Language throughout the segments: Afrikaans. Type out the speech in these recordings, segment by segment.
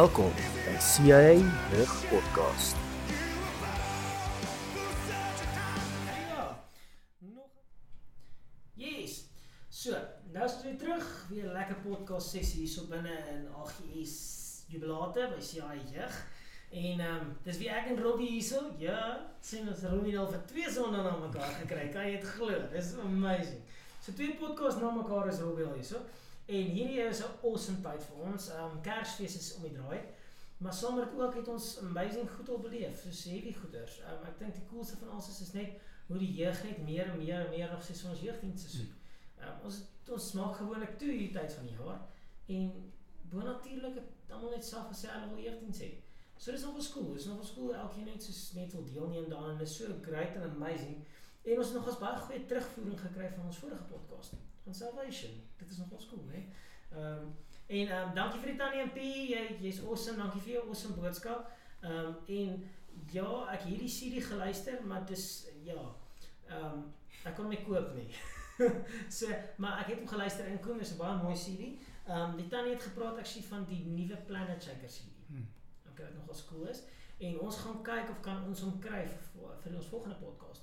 Welkom by CIA Rig Podcast. Ja, nog. Yes. So, nou is ons weer terug, weer 'n lekker podcast sessie hierso binne in AGS Jubilate by CIA Jeug. En ehm um, dis wie ek en Robbie hierso. Ja, sien ons Robbie al vir twee sonde na mekaar gekry. Kan jy dit glo? Dis amazing. So twee podcasts na mekaar is Robbie al hierso. En hierdie is 'n awesome tyd vir ons. Ehm um, Kersfees is om die draai. Maar sommer ook het ons amazing goed al beleef. So heavy goeders. Ehm um, ek dink die coolste van alles is, is net hoe die jeug net meer en meer en meer nog steeds ons jeugdienste soek. Ehm um, ons ons maak gewoonlik toe hierdie tyd van die jaar en bonatuurlik het almal net self gesê hulle wil jeugdiens hê. So dis nog 'n skool. Dis nog 'n skool elkeen net soos net wil deelneem daaraan. Dit is so great and amazing. En ons het nog 'n baie goeie terugvoering gekry van ons vorige podcast van Salvation. Dit is nog ons cool, hè. Ehm um, en ehm um, dankie vir die Tannie MP. Jy jy's awesome. Dankie vir jou awesome boodskap. Ehm um, en ja, ek hierdie CD geluister, maar dis ja. Ehm um, ek kon nie koop nie. so, maar ek het hom geluister en kom is 'n baie mooi CD. Ehm um, die Tannie het gepraat actually van die nuwe Planet Shaker CD. Hmm. Okay, wat nogal cool is. En ons gaan kyk of kan ons hom kry vir, vir ons volgende podcast.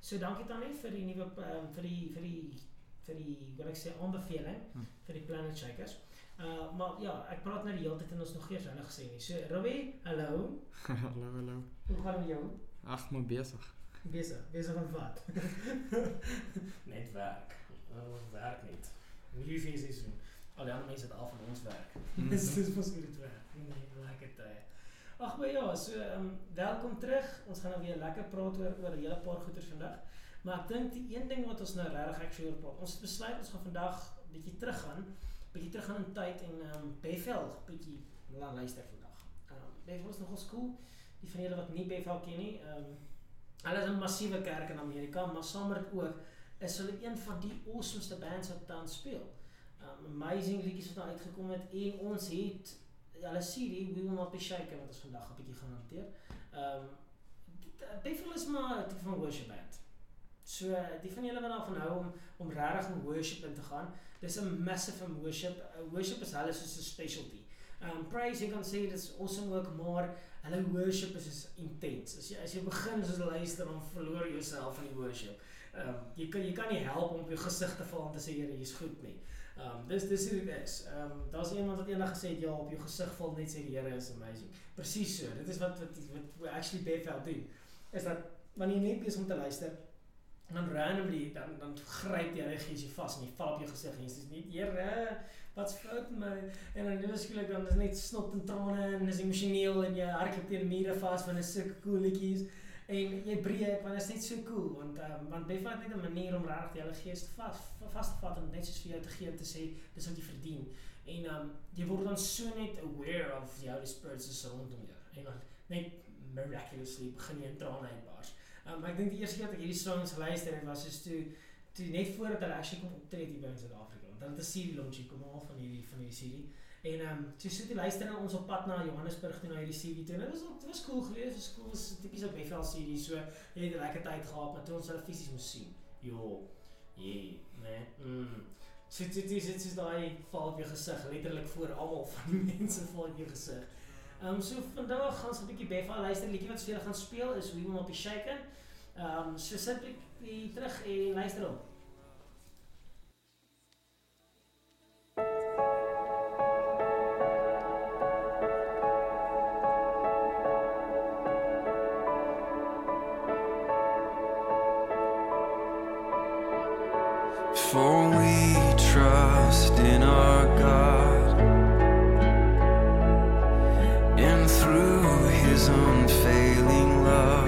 So dankie Tannie vir die nuwe um, vir die vir die vir die wat ek sê aanbeveling hmm. vir die Planet Shakers. Uh maar ja, ek praat nou die hele tyd en ons nog eers hulle gesê nie. So Robbie, hallo. hallo, hallo. Hoe gaan dit jou? Ag, maar besig. Besig. Besig met wat? net werk. Oh, werk net. Hierdie fees is so. Al die ander mense het al van ons werk. Dis dis mos goed dit werk. Nee, lekker tyd. Ag maar ja, so ehm um, welkom terug. Ons gaan nou weer lekker praat oor oor 'n hele paar goeters vandag. Maar ek dink die een ding wat ons nou regtig ek sure praat. Ons het besluit ons gaan vandag bietjie teruggaan, bietjie teruggaan in tyd en ehm um, Bethel bietjie laat luister vandag. Ehm um, Bethel is nogal cool. Die van julle wat nie Bethel ken nie, ehm um, hulle is 'n massiewe kerk in Amerika, maar saam met dit ook is hulle een van die awesomeste bands wat tans speel. Um, amazing liedjies wat daar uitgekom het en ons het hulle CD We Will Not Be Shaken wat ons vandag 'n bietjie gaan hanteer. Ehm um, Bethel is maar 'n tipe van worship band. So die van julle wat daarvan hou om om regtig in worship in te gaan, dis 'n massive in worship. Uh, worship is hulle soos 'n specialty. Um praise you can say dis awesome work maar hulle worship is is intense. As jy as jy begin soos luister dan verloor jy jouself in die worship. Um jy kan jy kan nie help om op jou gesig te val en te sê Here, jy's goed nie. Um dis dis hoe dit is. Um daar's iemand wat eendag gesê het ja, op jou gesig val net sê die Here is amazing. Presies so. Dit is wat wat wat we actually Bethel doen. Is dat wanneer jy net besig om te luister en dan randomly dan dan gryp die Heilige Gees jou vas en jy val op jou gesig en jy sê net Here, wat's fout met my? En dan dis skielik dan is net snot en trane en is emosioneel en jy hardloop teen mure vas van 'n sulke cool liedjies en jy breek want is net so cool want um, want Bethel het net 'n manier om regtig die Heilige Gees vas vas te vat en net soos vir jou te gee te sê dis wat jy verdien. En um jy word dan so net aware of die Holy Spirit se rondom jou. En dan net miraculously begin jy in trane uitbars. Um ek dink die eerste keer dat ek hierdie songs geluister het was is toe toe net voordat hulle actually kom optree hier by in Suid-Afrika. Want hulle het 'n CD launch kom al van hierdie van hierdie CD. En ehm um, toe sit die luisteraar ons op pad na Johannesburg toe na hierdie CD toe. Dit was dit was cool geweest. Dit was cool. Dit was tipies op Bethel CD. So jy het 'n lekker tyd gehad, maar toe ons hulle fisies moes sien. Jo. Jee, nee. Mm. Dit is dit is daai val op jou gesig letterlik voor almal van die mense val op jou gesig. Ehm um, so vandag gaan ons 'n bietjie Bethel luister. Liedjie wat speel gaan speel is We Will Not Be Shaken. Ehm um, so sit ek terug en luister op. For we trust in our unfailing love,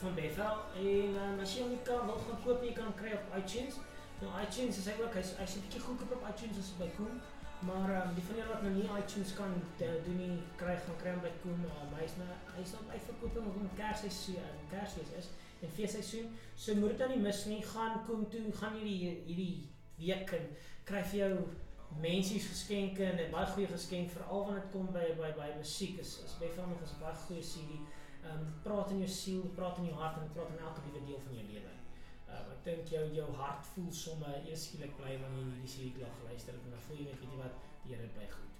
van Bethel en um, as jy hom kan wil gaan koop, jy kan hom kry op iTunes. Nou iTunes is hy ook hy's hy's 'n bietjie goedkoop op iTunes as by Koen. Maar um, die van julle wat nou nie iTunes kan de- doen nie, kry gaan kry hom by Koen. Um, hy's nou hy's nou uitverkoop om Kersseisoen en Kersfees is en feesseisoen. So moet dit nou nie mis nie. Gaan Koen toe, gaan hierdie hierdie week en kry vir jou mensies geskenke en 'n baie goeie geskenk veral wanneer dit kom by by by musiek is is baie van nog 'n baie goeie CD. Ehm um, praat in jou siel, praat in jou hart en praat in elke liewe deel van jou lewe. Ehm um, ek dink jou jou hart voel somme eers skielik bly wanneer jy hierdie CD klaar geluister het en dan voel jy net weet jy wat die Here bly goed.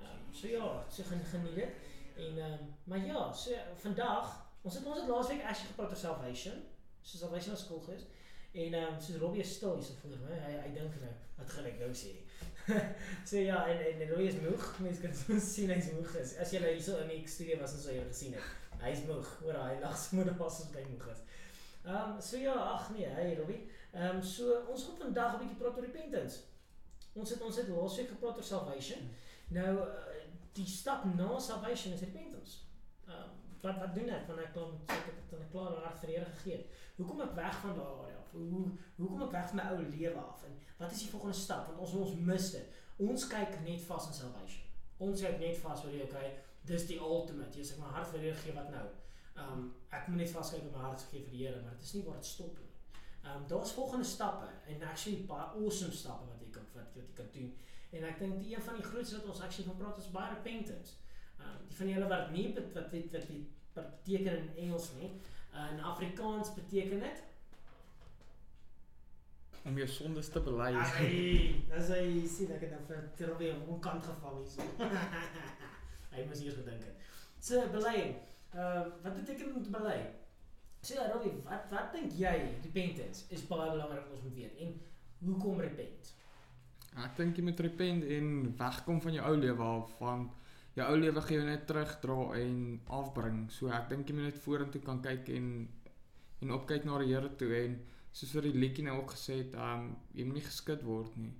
Ehm um, so ja, so gaan geniet dit. En ehm um, maar ja, so vandag ons het ons het laasweek actually gepraat oor salvation. So salvation is skool gewees. En ehm um, soos Robbie is stil hier so voor my. Hy hy dink nou, wat gaan ek nou sê? so ja, en en Robbie is moeg. Mense kan soms sien hy's moeg is. As jy nou hierso in die studio was en sou jy gesien het. Hy's moeg. Hoor hy lag smoede was as hy moeg is. Ehm um, so ja, ag nee, hey Robbie. Ehm um, so ons gaan vandag 'n bietjie praat oor repentance. Ons het ons het laasweek gepraat oor salvation. Nou uh, die stap na salvation is repentance. Ehm um, wat wat doen ek wanneer ek dan sê ek het 'n klare hart vir Here gegee het? Hoe kom ek weg van daar af? Hoe hoe kom ek weg van my ou lewe af? En wat is die volgende stap? Want ons ons mis dit. Ons kyk net vas in salvation. Ons kyk net vas oor die okay, dis die ultimate. Jy sê my hart vir die Here gee wat nou? Ehm um, ek moet net vaskyk op my hart gee vir die Here, maar dit is nie waar dit stop nie. Ehm um, daar's volgende stappe en actually baie awesome stappe wat jy kan wat, wat jy kan doen. En ek dink die een van die grootste wat ons actually van praat is baie repentance. Ehm um, die van julle wat nie bet- wat weet wat dit beteken in Engels nie. Uh, in Afrikaans beteken dit Om jou sondes te bely. Ai, as hy sien ek het nou vir Terwyl om onkant gevang hier. moes eers gedink het. So bely. Uh wat beteken om te bely? So ja, Robbie, wat wat dink jy repentance is baie belangrik om ons moet weet en hoekom repent? Ek dink jy moet repent en wegkom van jou ou lewe want jou ou lewe gaan jou net terugdra en afbring. So ek dink jy moet net vorentoe kan kyk en en opkyk na die Here toe en soos vir die liedjie nou ook gesê het, um jy moenie geskit word nie.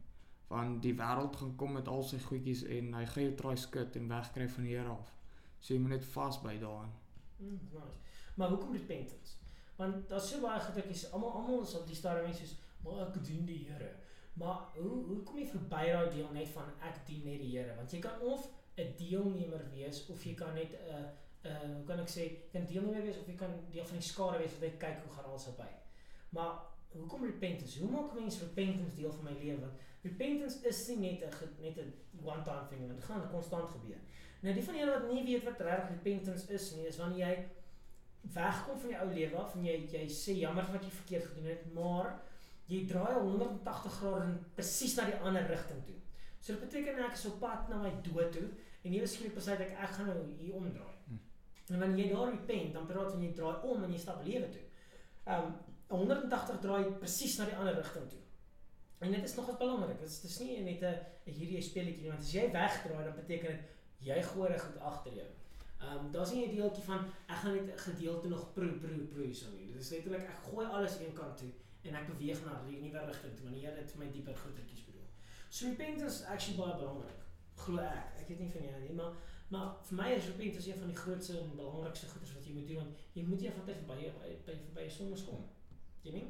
Want die wêreld gaan kom met al sy goedjies en hy gaan jou try skit en wegkry van die Here af. So jy moet net vasbyt daarin. Mm, nice. Maar hoekom repentance? Want daar's so baie goedetjies, almal almal is op die stadium mense soos maar ek dien die Here. Maar hoe hoe kom jy verby daai deel net van ek dien net die Here? Want jy kan of 'n deelnemer wees of jy kan net 'n uh, uh, hoe kan ek sê, kan deelnemer wees of jy kan deel van die skare wees wat kyk hoe gaan alles verby. Maar hoekom repentance? Hoe maak mense repentance deel van my lewe? Want repentance is nie net 'n net 'n one time thing, want dit gaan konstant gebeur. Nou die van julle wat nie weet wat regtig repentance is nie, is wanneer jy wegkom van jou ou lewe af en jy jy sê jammer wat jy verkeerd gedoen het, maar jy draai 180 grade presies na die ander rigting toe. So dit beteken ek is op pad na my dood toe en nie beskryf besluit ek ek gaan nou hier omdraai. Hm. En wanneer jy daar repent, dan praat jy draai om en jy stap lewe toe. Um 180 draai presies na die ander rigting toe. En dit is nogals belangrik. Dit is nie net 'n hierdie speletjie nie, want as jy wegdraai dan beteken dit jy gooi reg goed agter jou. Ehm um, daar's nie 'n deeltjie van ek gaan net 'n gedeelte nog proe proe proe so nie. Dit is letterlik ek gooi alles een kant toe en ek beweeg na die nuwe rigting toe wanneer dit vir my dieper grotertjies bedoel. So repentance is actually baie belangrik. Glo ek. Ek weet nie van jou nie, maar maar vir my is repentance een van die grootste en belangrikste goeders wat jy moet doen want jy moet eendag verby jou by verby jou sondes kom. Jy nie?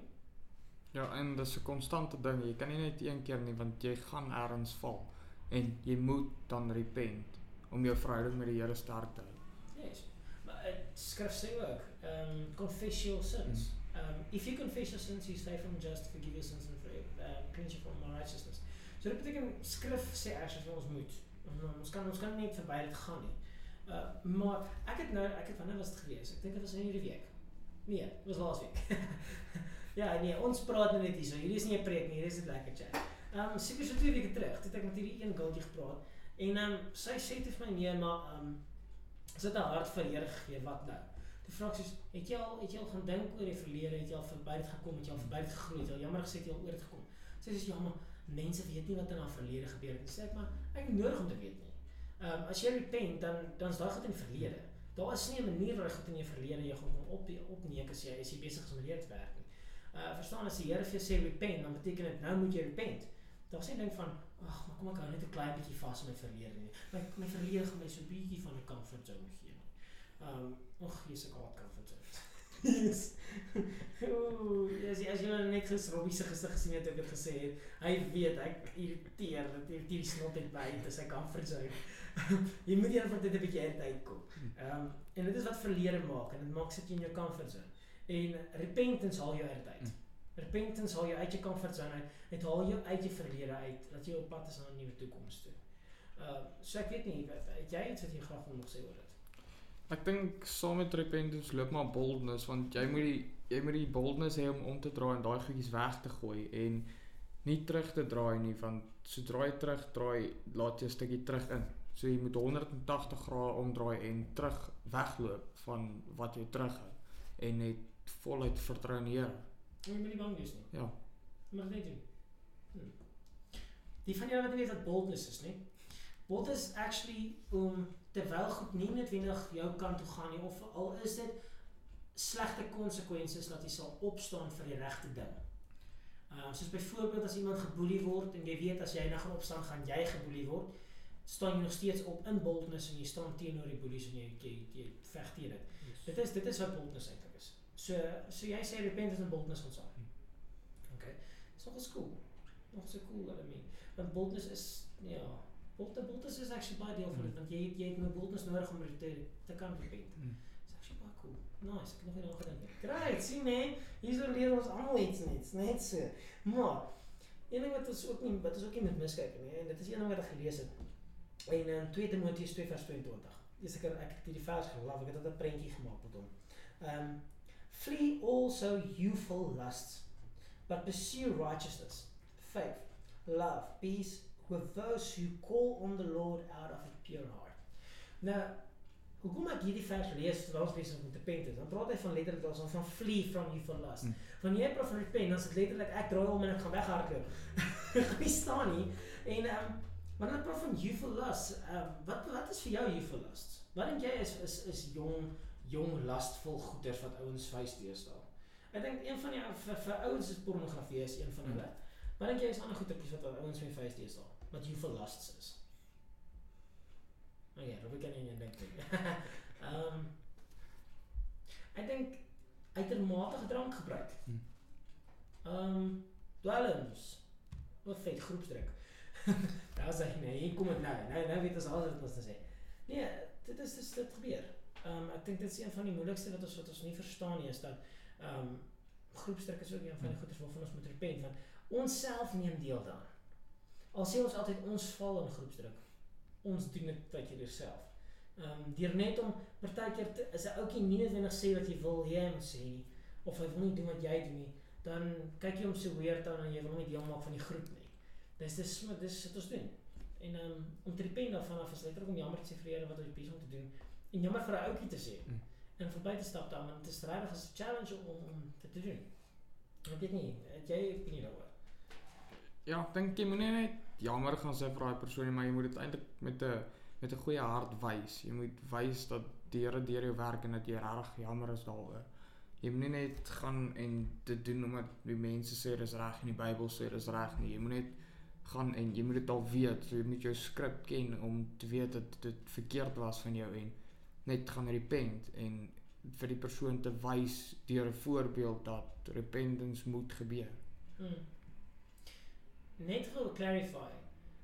Ja, en dis 'n konstante ding. Jy kan nie net een keer nie want jy gaan ergens val en jy moet dan repent om jou verhouding met die Here sterk te hou. Yes. Maar uh, skrif sê ook, um confess your sins. Um if you confess your sins, he's faithful and just to forgive your sins and forgive, uh, cleanse you from unrighteousness. So dit beteken skrif sê actually ons moet. Um, ons kan ons kan nie verby dit gaan nie. Uh maar ek het nou ek het wanneer was dit gewees? Ek dink dit was in hierdie week. Nee, dit was laasweek. ja, nee, ons praat nou net hierso. Hierdie is nie 'n preek nie, hierdie is net lekker chat. Um seker so twee weke terug, het ek met hierdie een girltjie gepraat en um sy sê te vir my nee, maar um sy het haar hart vir Here gegee, wat nou? Die vraag is, het jy al het jy al gaan dink oor die verlede, het jy al verby dit gekom, het jy al verby dit gegroei, het jy al jammer gesê het jy al oor dit gekom? Sy sê ja, maar mense weet nie wat in haar verlede gebeur het nie. Sê ek maar ek nodig om te weet nie. Ehm um, as jy repent dan dan is daai goed in die verlede. Daar is nie 'n manier jy goed in jou verlede jy gaan kom op opneek as jy as jy besig is om leer te werk nie. Uh verstaan as die Here vir jou sê repent, dan beteken dit nou moet jy repent. Daar's nie ding van ag, maar kom ek hou net 'n klein bietjie vas in my verlede nie. My my verlede gaan my so 'n bietjie van 'n comfort zone gee. Um, ag, jy's ek haat comfort zone. Yes. Ooh, as jy as jy net gister Robbie se gesig gesien het ek het gesê hy weet ek irriteer dat hy die snot het by te sy comfort zone. jy moet eendag net 'n bietjie uit uitkom. Ehm um, en dit is wat verlede maak en dit maak sit jy in jou comfort zone. En repentance haal jou uit uit. Repentance haal jou uit jou comfort zone uit. Dit haal jou uit jou verlede uit dat jy op pad is na 'n nuwe toekoms toe. Ehm uh, so ek weet nie, het jy iets wat jy graag wil nog sê oor dit? Ek dink saam met repentance loop maar boldness want jy moet die jy moet die boldness hê om om te draai en daai goedjies weg te gooi en nie terug te draai nie want sodra jy terug draai laat jy 'n stukkie terug in. So jy moet 180 grade omdraai en terug wegloop van wat jy terughou en net voluit vertrou in die Here. Jy moet nie bang wees nie. Ja. Maar net doen. Hmm. Die van julle wat weet wat boldness is nie. Boldness is actually om terwyl goed nie noodwendig jou kant toe gaan nie of al is dit slegte konsekwensies dat jy sal opstaan vir die regte ding. Ehm uh, soos byvoorbeeld as iemand geboelie word en jy weet as jy nou gaan opstaan gaan jy geboelie word, staan jy nog steeds op in boldness en jy staan teenoor die boelies en jy jy, jy veg teen dit. Yes. Dit is dit is wat boldness eintlik is. So so jy sê repentance en boldness gaan saam. Okay. Dis nogal cool. Nog so cool element. Want boldness is ja, bold boldness is actually baie deel van dit want jy het, jy het nou boldness nodig om te te kan repent. Mm. Dis actually baie cool. Nice, ek het nog nie daaraan gedink nie. Great, sien nee, hierso leer ons almal iets net, net so. Maar een ding wat ons ook nie wat ons ook nie moet miskyk nie en dit is een ding wat ek gelees het. En in 2 Timoteus 2 vers 22. Dis ek ek het hierdie vers geloof, ek het dit 'n prentjie gemaak met hom. Um flee also youthful lusts, but pursue righteousness, faith, love, peace with those who call on the Lord out of a pure heart. Nou, hoekom ek hierdie vers lees terwyl ons besig is om te repent is, dan praat hy van letterlik daarson van flee from youthful lust. Mm. Wanneer jy praat van repent, dan is dit letterlik ek draai om en ek gaan weghardloop. Ek gaan nie staan nie. En ehm um, wanneer ek praat van youthful lust, ehm um, wat wat is vir jou youthful lust? Wat dink jy is is is jong jong lastvol goeders wat ouens vuis deesdae? Ek dink een van die vir, vir ouens is pornografie is een van hulle. Wat dink jy is ander goedertjies wat ouens mee vuis deesdae? Wat youthful lusts is? Nou ja, Robbie kan nie aan dink nie. Ehm Ek dink uitermate drank gebruik. Hm. Ehm um, dwelms. Wat vet groepsdruk. Daar sê nee, hier kom dit nou. Nou nou weet ons al wat ons te sê. Nee, dit is dis dit gebeur. Ehm um, ek dink dit is een van die moeilikste wat ons wat ons nie verstaan nie is dat ehm um, groepsdruk is ook een van die goeders waarvan ons moet repent want ons self neem deel daaraan. Al sê ons altyd ons val in groepsdruk. Ons doen dit wat jy self. Ehm um, deur net om partykeer te- is 'n ouetjie nie noodwendig sê wat jy wil hê hy moet sê nie of hy wil nie doen wat jy doen nie, dan kyk jy hom so weird aan en jy wil hom nie deel maak van die groep nie. Dis dis dis wat ons doen. En ehm um, om te repent daarvan af is letterlik om jammer te sê vir Here wat ons besig om te doen en jammer vir 'n ouetjie te sê. Mm. En verby te stap dan want dit is regtig 'n challenge om om dit te doen. Ek weet nie, het jy opinie daaroor? Ja, ek dink jy moenie net jammer gaan sê vir daai persoon nie, maar jy moet dit eintlik met 'n met 'n goeie hart wys. Jy moet wys dat die Here deur jou werk en dat jy regtig jammer is daaroor. Jy moenie net gaan en dit doen omdat die mense sê dis reg en die Bybel sê dis reg nie. Jy moet net gaan en jy moet dit al weet. So jy moet jou skrip ken om te weet dat dit verkeerd was van jou en net gaan repent en vir die persoon te wys deur 'n voorbeeld dat repentance moet gebeur. Mm. Net vir clarify.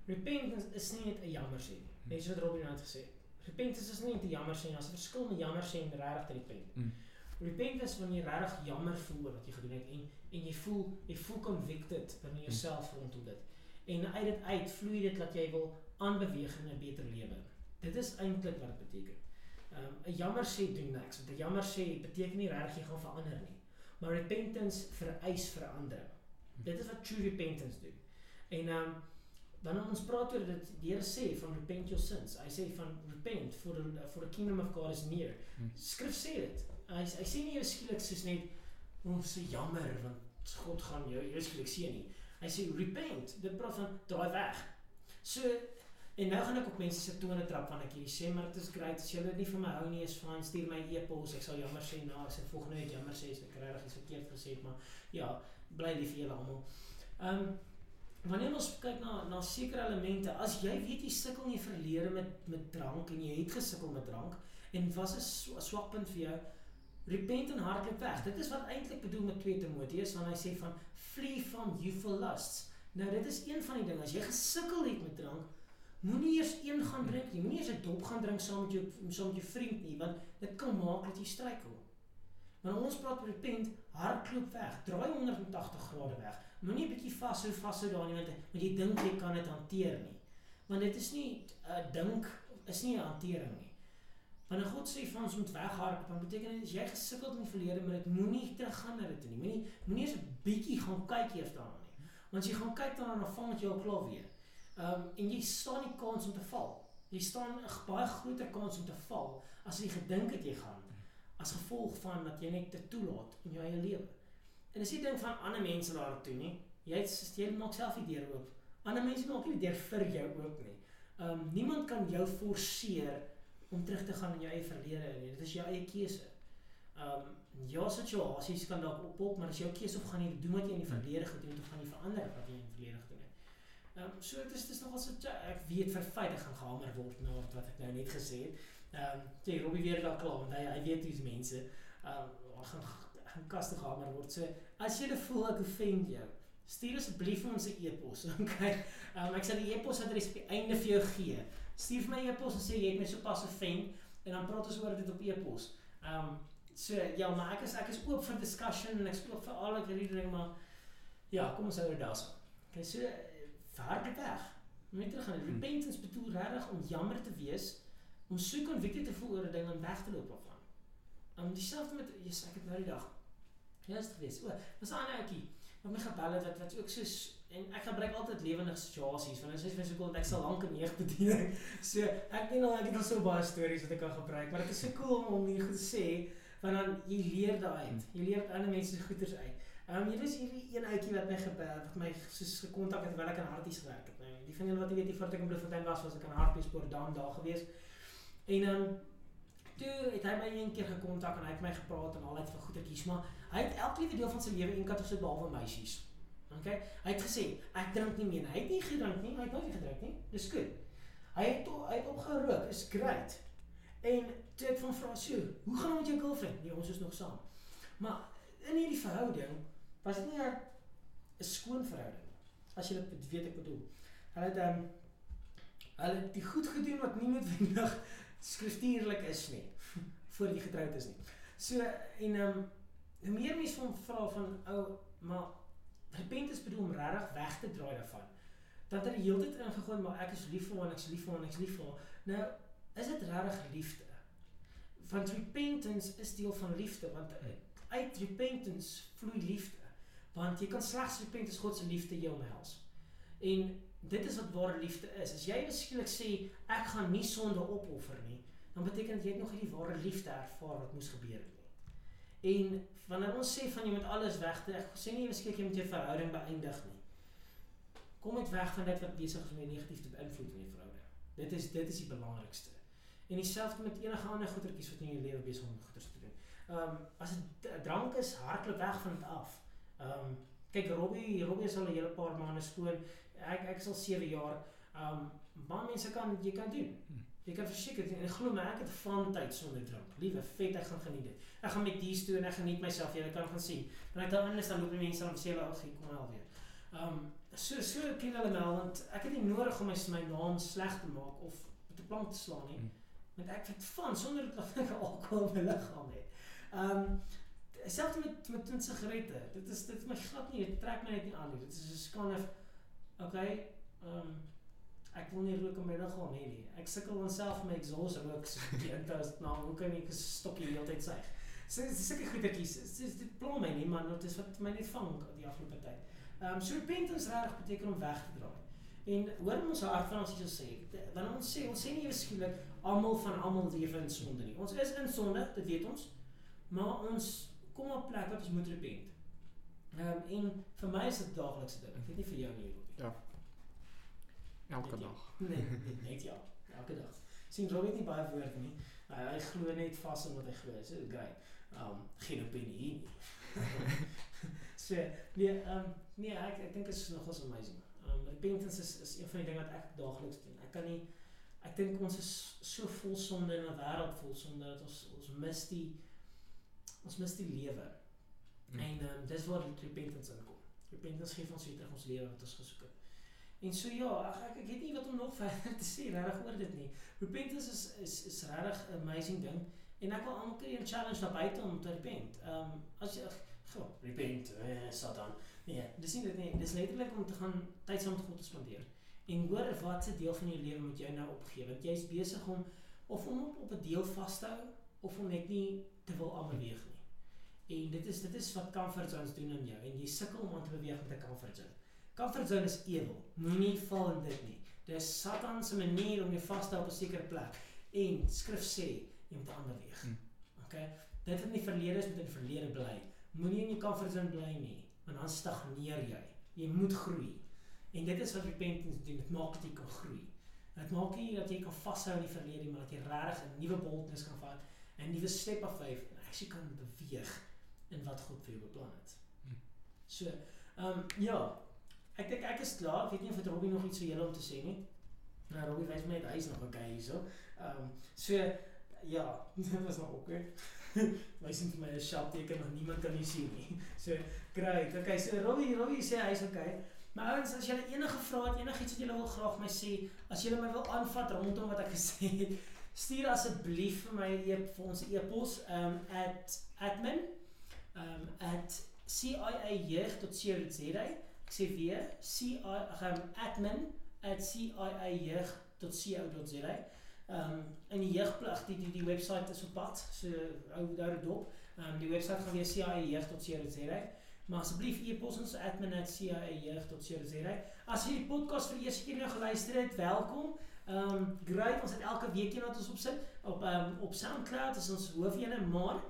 Repentance is nie net 'n jammer sê nie. Hmm. Dis wat Robin nou het gesê. Repentance is nie net 'n jammer sê nie, daar's 'n verskil met jammer sê en regtig te repent. Mm. Repentance wanneer jy regtig jammer voel oor wat jy gedoen het en en jy voel jy voel convicted binne jouself rondom dit. En uit dit uit vloei dit dat jy wil aanbeweeg in 'n beter lewe. Dit is eintlik wat dit beteken. Um, 'n jammer sê doen niks. Want 'n jammer sê beteken nie regtig jy gaan verander nie. Maar repentance vereis verandering. Dit is wat true repentance doen. En ehm um, wanneer ons praat oor dit, die Here sê van repent your sins. Hy sê van repent for the for the kingdom of God is near. Hmm. Skrif sê dit. Hy hy sê nie eers skielik soos net ons sê jammer want God gaan jou eers skielik seën nie. Hy sê repent. Dit praat van draai weg. So en nou gaan ek op mense se tone trap van ek hierdie sê maar dit is great as julle dit nie vir my hou nie is fyn stuur my e-pos ek sal jammer sê nou as ek volgende week jammer sê as ek regtig iets verkeerd gesê het maar ja bly lief vir julle almal. Ehm um, wanneer ons kyk na na sekere elemente, as jy weet jy sukkel in die verlede met met drank en jy het gesukkel met drank en was 'n swa- swakpunt vir jou, repent en hardloop weg. Dit is wat eintlik bedoel met 2 Timoteus wanneer hy sê van flee from youthful lusts. Nou dit is een van die dinge as jy gesukkel het met drank, moenie eers een gaan drink nie. Moenie eers 'n dop gaan drink saam met jou saam met jou vriend nie, want dit kan maak dat jy struikel. Wanneer ons praat repent, hardloop weg, draai 180 grade weg. Moenie 'n bietjie vashou vashou daar nie want want jy dink jy kan dit hanteer nie. Want dit is nie 'n uh, dink is nie 'n hantering nie. Wanneer God sê vir ons moet weghardloop, dan beteken dit as jy gesukkel het in die verlede met dit, moenie teruggaan na dit nie. Moenie moenie eens 'n bietjie gaan kyk eers daarna nie. Want as jy gaan kyk daarna dan val dit jou al klaar weer. Um, en jy staan nie kans om te val. Jy staan 'n baie groter kans om te val as jy gedink het jy gaan gevolg van dat jy net te toelaat in jou eie lewe. En as jy dink van ander mense daartoe nie, jy het jy maak self die deur oop. Ander mense maak nie die deur vir jou oop nie. Ehm um, niemand kan jou forceer om terug te gaan in jou eie verlede nie. Dit is jou eie keuse. Ehm um, ja, situasies kan dalk oppop, maar dis jou keuse of gaan jy doen wat jy in die verlede gedoen het of gaan jy verander wat jy in die verlede gedoen het. Ehm um, so dit is dis nogal so ek weet vir feit ek gaan gehamer word na wat ek nou net gesê het. Ehm um, jy Robbie weer daar klaar want hy hy weet hoe's mense ehm um, gaan gaan kaste gehamer word. So as jy voel ek offend jou, stuur asseblief vir ons 'n e-pos. Okay. Ehm um, ek sal die e-pos adres op die einde vir jou gee. Stuur vir my e-pos en sê jy het my sopas offend en dan praat ons oor dit op e-pos. Ehm um, so ja, maar ek is ek is oop vir discussion en ek is oop vir al ek hierdie ding maar ja, kom ons hou dit daarso. Okay, so hardloop weg. Moet terug gaan. Repentance bedoel regtig om jammer te wees, om so convicted te voel oor 'n ding en weg te loop daarvan. Um dieselfde met Jesus, ek het nou die dag Ja, is gewees. O, was 'n ander ouetjie wat my gebel het wat wat ook soos en ek gebruik altyd lewendige situasies want dit is vir so cool want ek sal lank in jeug bediening. So ek weet al ek het al so baie stories wat ek kan gebruik, maar dit is so cool om hier goed te sê want dan jy leer daaruit. Jy leer ander mense se goeders uit. Ehm um, hier is hierdie een ouetjie wat my gebel wat my soos gekontak het terwyl ek aan Harties gewerk het. Nou, die van julle wat jy weet, die voordat ek in Bloemfontein was, was ek aan Hartbeespoort daan daar gewees. En um, toe het hy my een keer gekontak en hy het my gepraat en al uit van goedertjies, maar hy het elke liewe deel van sy lewe eenkant gesit behalwe meisies. Okay? Hy het gesê, ek drink nie meer. Hy het nie gedrink nie, hy het nooit gedrink nie. Dis goed. Hy het to, hy het opgehou rook. Is great. En toe ek van vra, "So, hoe gaan dit met jou girlfriend?" Nee, ons is nog saam. Maar in hierdie verhouding was dit nie 'n skoon verhouding. As jy dit weet ek bedoel. Hulle het ehm um, hulle het die goed gedoen wat nie noodwendig skriftuurlik is nie voor jy getroud is nie. So en ehm um, hoe meer mense van vra van ou maar repentance bedoel om regtig weg te draai daarvan. Dat hulle heeltyd ingegooi maar ek is lief vir hom, ek is lief vir hom, ek is lief vir hom. Nou is dit regtig liefde? Want repentance is deel van liefde want uit repentance vloei liefde. Want jy kan slegs repent as God se liefde jou omhels. En dit is wat ware liefde is. As jy beskiklik sê ek gaan nie sonde opoffer nie, dan beteken dit jy het nog nie die ware liefde ervaar wat moes gebeur het nie. En wanneer ons sê van jy moet alles wegtrek, sê nie beskiklik jy moet jou verhouding beëindig nie. Kom net weg van dit wat besig is om jou negatief te beïnvloed in jou verhouding. Dit is dit is die belangrikste. En dieselfde met enige ander goedertjies wat in jou lewe besig om goeders te doen. Ehm um, as dit drank is, hardloop weg van dit af. Ehm um, kyk Robbie, Robbie is al 'n hele paar maande skoon. Ek ek is al 7 jaar. Um baie mense kan jy kan doen. Hmm. Jy kan verseker doen. En glo my, ek het van tyd sonder drank. Liewe vet, ek gaan geniet dit. Ek gaan met dies toe en ek geniet myself. Jy kan gaan sien. Wanneer ek daar in is dan loop die mense dan sê hulle ag, kom hy alweer. Um so so ken hulle my al, want ek het nie nodig om my my naam sleg te maak of 'n plank te slaan nie. Hmm. Want ek het van sonder dat ek alkohol in my liggaam het. Um selfs met met sigarette. Dit is dit is my glad nie, dit trek my net nie aan nie. Dit is so kind okay, um ek wil nie rook in my liggaam hê nie. Ek sukkel onsself met exhaust rook so teen as nou hoe kan ek 'n stokkie heeltyd suig? So dis sulke goetertjies. Dit is dit pla my nie, maar dit is wat my net vang die afgelope tyd. Ehm um, so repentance reg beteken om weg te draai. En hoor ons hart van ons hier sê, wanneer ons sê ons sê nie ewe skielik almal van almal lewe in sonde nie. Ons is in sonde, dit weet ons. Maar ons kom op plek wat ons moet repent. Ehm um, en vir my is dit daaglikse ding. Ek weet nie vir jou nie. Ja. Elke jy? dag. Nee, nee, net ja, elke dag. Sien Robbie het nie baie woorde nie. Hy hy glo net vas in wat hy glo. So great. Um geen opinie hier nie. so nee, um nee, ek ek dink dit is nogals amazing. Um repentance is is een van die dinge wat ek daagliks doen. Ek kan nie ek dink ons is so vol sonde in 'n wêreld vol sonde dat ons ons mis die ons mis die lewe. Mm. En um, dis waar repentance inkom. Repentance gee ons weer terug ons lewe wat ons gesoek het. En so ja, ag ek ek weet nie wat om nog verder te sê regtig oor dit nie. Repentance is is is regtig 'n amazing ding en ek wil almal kry 'n challenge daar buite om te repent. Ehm um, as jy go repent, eh, Satan. Nee, dis nie dit nie. Dis letterlik om te gaan tyd saam met God te spandeer. En hoor wat se deel van jou lewe moet jy nou opgee? Want jy's besig om of om op 'n deel vas te hou of om net nie te wil aanbeweeg nie. En dit is dit is wat comfort zones doen aan jou en jy sukkel om aan te beweeg met 'n comfort zone. Comfort zone is ewel. Moenie val in dit nie. Dis Satan se manier om jou vas te hou op 'n sekere plek. En skrif sê jy moet aanbeweeg. Hmm. Okay? Dit wat in die verlede is, moet in die verlede bly. Moenie in jou comfort zone bly nie, want dan stagneer jy. Jy moet groei. En dit is wat repentance doen. Dit maak dat jy kan groei. Dit maak nie dat jy kan vashou in die verlede, maar dat jy regtig 'n nuwe boldness kan vat, 'n nuwe step of faith en actually kan beweeg in wat God vir jou beplan het. Hmm. So, ehm um, ja, ek dink ek is klaar. Ek weet nie of dit Robbie nog iets vir julle om te sê nie. Nou Robbie wys my net hy is nog okay hierso. Ehm um, so ja, dit was nog awkward. Wys net my 'n sharp teken wat niemand kan nie sien nie. So, great. Okay, so Robbie, Robbie sê hy's okay. Maar ouens, as julle enige vrae het, enigiets wat julle wil graag my sê, as julle my wil aanvat rondom wat ek gesê het, stuur asseblief vir my e vir ons e-pos um at admin um at ciajeug.co.za. Ek sê weer ci um admin at ciajeug.co.za. Um in die jeugplig die die die webwerf is op pad. So hou daar dop. Um die webwerf gaan weer ciajeug.co.za. Maar asseblief e-pos ons admin@ciajeug.co.za. As jy die podcast vir die eerste keer nou geluister het, welkom. Um great, ons het elke week een wat ons opsit op um op SoundCloud is ons hoofene, maar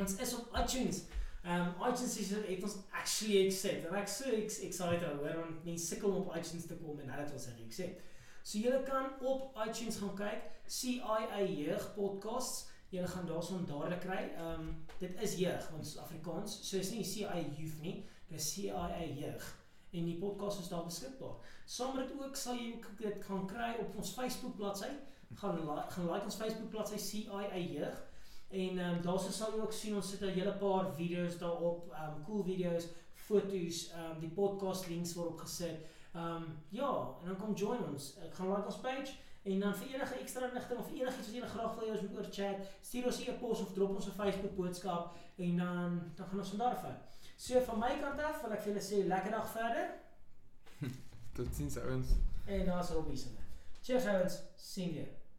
ons is op iTunes. Um iTunes is het ons actually accept. En ek so ex excited oor want mense sukkel om op iTunes te kom en hulle het ons accept. So julle kan op iTunes gaan kyk, CIA Jeug Podcasts. Julle gaan daarson dadelik kry. Um dit is jeug, want is Afrikaans. So is nie CIA Youth nie, dis CIA Jeug. En die podcast is daar beskikbaar. Saam met dit ook sal jy dit gaan kry op ons Facebook bladsy. Gaan li gaan like ons Facebook bladsy CIA Jeug. En ehm um, daarso sal jy ook sien ons sit 'n hele paar video's daarop, ehm um, cool video's, foto's, ehm um, die podcast links word opgesit. Ehm um, ja, en dan kom join ons. Ek gaan like ons page en dan vir enige ekstra inligting of enigiets wat jy graag wil hê ons moet oor chat, stuur ons 'n e-pos of drop ons 'n Facebook boodskap en dan dan gaan ons van daar af. So van my kant af wil ek vir julle sê lekker dag verder Totsiens ouens. en daar's Robbie se. Cheers ouens, sien julle.